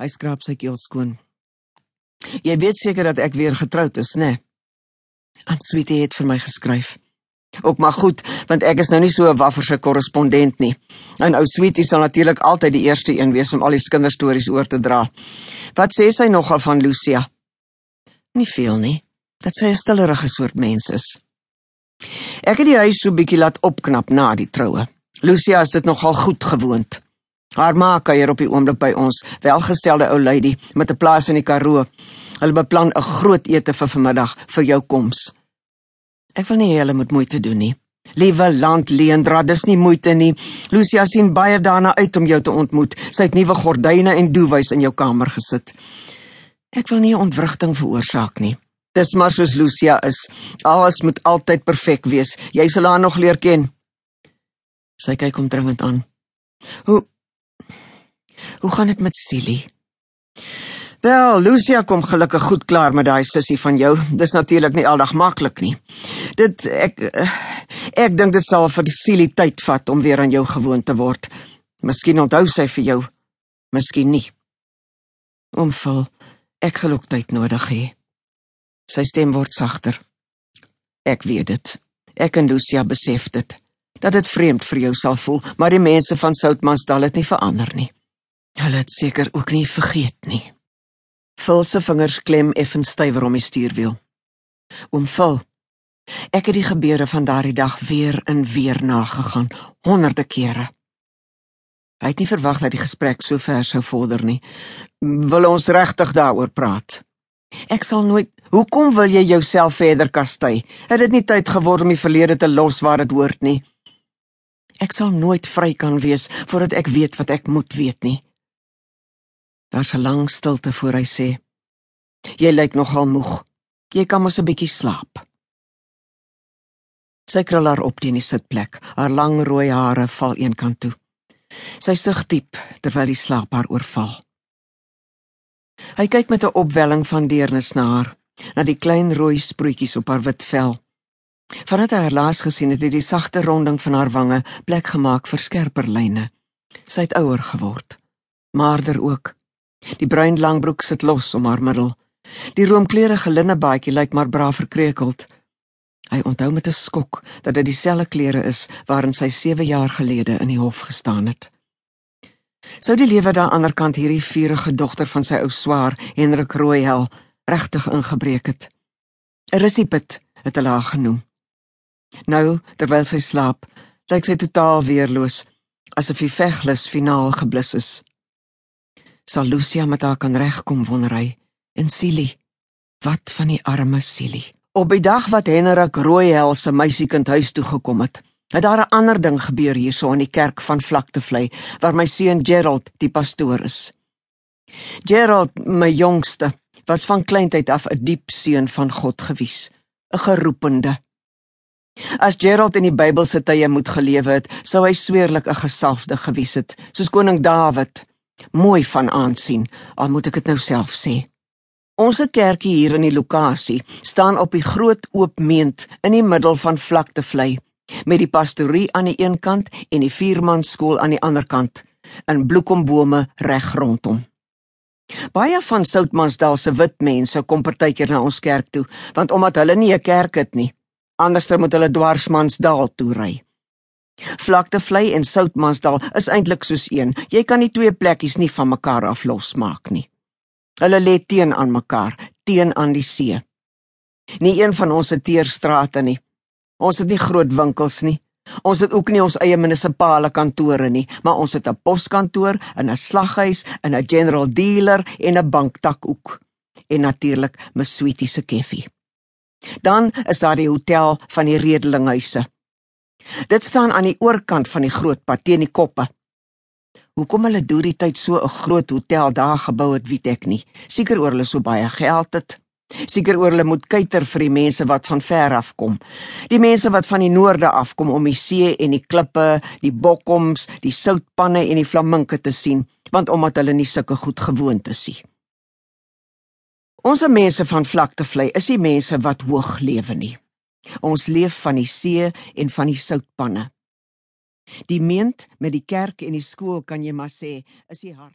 Hy skraap sy keel skoon. Jy weet seker dat ek weer getroud is, né? Nee? Aunt Sweetie het vir my geskryf. Ook maar goed, want ek is nou nie so 'n wafferse korrespondent nie. En ou Sweetie sal natuurlik altyd die eerste een wees om al die kinderstories oor te dra. Wat sê sy nogal van Lucia? Nie veel nie. Dat sy 'n stillerige soort mens is. Ek het die huis so bietjie laat opknap na die troue. Lucia is dit nogal goed gewoond. Haar ma kuier op die oomblik by ons, welgestelde ou lady met 'n plaas in die Karoo. Hulle beplan 'n groot ete vir vanmiddag vir jou koms. Ek wil nie hulle moet moeite doen nie. Liewe land Leendra, dis nie moeite nie. Lucia sien baie daarna uit om jou te ontmoet. Sy het nuwe gordyne en doewys in jou kamer gesit. Ek wil nie ontwrigting veroorsaak nie. Dis maar soos Lucia is. Alles moet altyd perfek wees. Jy sal haar nog leer ken. Sy kyk hom dringend aan. Hoe Hoe gaan dit met Silly? Wel, Lucia kom gelukkig goed klaar met daai sussie van jou. Dis natuurlik nie aldag maklik nie. Dit ek ek dink dit sal vir Silly tyd vat om weer aan jou gewoon te word. Miskien onthou sy vir jou. Miskien nie. Omval, ek sal ook tyd nodig hê. Sy stem word sagter. Ek weet dit. Ek en Lucia besef dit. Dat dit vreemd vir jou sal voel, maar die mense van Soutmansdal het nie verander nie. Hulle het seker ook nie vergeet nie. Phil se vingers klem effens stywer om die stuurwiel. Oom Phil, ek het die gebeure van daardie dag weer en weer nagegaan, honderde kere. Hy het nie verwag dat die gesprek so ver sou vorder nie. Wil ons regtig daaroor praat? Ek sal nooit Hoekom wil jy jouself verder kastei? Het dit nie tyd geword om die verlede te los waar dit hoort nie? Ek sal nooit vry kan wees voordat ek weet wat ek moet weet nie. Daar's 'n lang stilte voor hy sê: "Jy lyk nogal moeg. Jy kan mos 'n bietjie slaap." Sy krul haar op teen die sitplek. Haar lang rooi hare val eenkant toe. Sy sug diep terwyl die slaap haar oorval. Hy kyk met 'n opwelling van deernis na haar, na die klein rooi sproetjies op haar wit vel. Vandat hy haar laas gesien het, het die sagte ronding van haar wange plek gemaak vir skerper lyne. Sy het ouer geword, maarder ook. Die bruin langbroek sit los om haar middel. Die roomkleurige linnebaadjie lyk maar braaf verkreukeld. Hy onthou met 'n skok dat dit dieselfde klere is waarin sy 7 jaar gelede in die hof gestaan het. Sou die lewe daar aan die ander kant hierdie vurige dogter van sy ou swaar, Hendrik Rooihel, regtig ingebreek het? Rissipit het hulle haar genoem. Nou, terwyl sy slaap, lyk sy totaal weerloos, asof die veglus finaal geblus is sal Lucia met haar kan regkom wonder hy. En Silly, wat van die arme Silly? Op die dag wat Henrik Rooihel se meisiekind huis toe gekom het, het daar 'n ander ding gebeur hierso in die kerk van Vlaktevlei waar my seun Gerald die pastoor is. Gerald, my jongste, was van kleintyd af 'n diep seun van God gewees, 'n geroepende. As Gerald in die Bybelse tye moet gelewe het, sou hy sweerlik 'n gesalfde gewees het, soos koning Dawid mooi van aansien, al moet ek dit nou self sê. Ons kerkie hier in die lokasie staan op die groot oop meent in die middel van vlaktevlei met die pastorie aan die een kant en die viermanskool aan die ander kant in bloekombome reg rondom. Baie van Soutmansdal se wit mense kom partykeer na ons kerk toe, want omdat hulle nie 'n kerk het nie, anderster moet hulle dwarsmansdal toe ry. Vlaktevlei en Soutmansdal is eintlik soos een. Jy kan die twee plekkies nie van mekaar af losmaak nie. Hulle lê teen aan mekaar, teen aan die see. Nie een van ons het teerstrate nie. Ons het nie groot winkels nie. Ons het ook nie ons eie munisipale kantore nie, maar ons het 'n poskantoor, 'n slaghuis, 'n general dealer en 'n banktak ook. En natuurlik 'n sweetie se koffie. Dan is daar die hotel van die Redelinghuise. Dit staan aan die oorkant van die groot pad teen die koppe. Hoekom hulle deur die tyd so 'n groot hotel daar gebou het, weet ek nie. Seker oor hulle so baie geld het. Seker oor hulle moet kuiter vir die mense wat van ver af kom. Die mense wat van die noorde af kom om die see en die klippe, die bokkoms, die soutpanne en die flaminke te sien, want omdat hulle nie sulke goed gewoond is nie. Ons mense van vlaktevlei is die mense wat hoog lewe nie. Ons leef van die see en van die soutpanne. Die meent met die kerk en die skool kan jy maar sê is die hart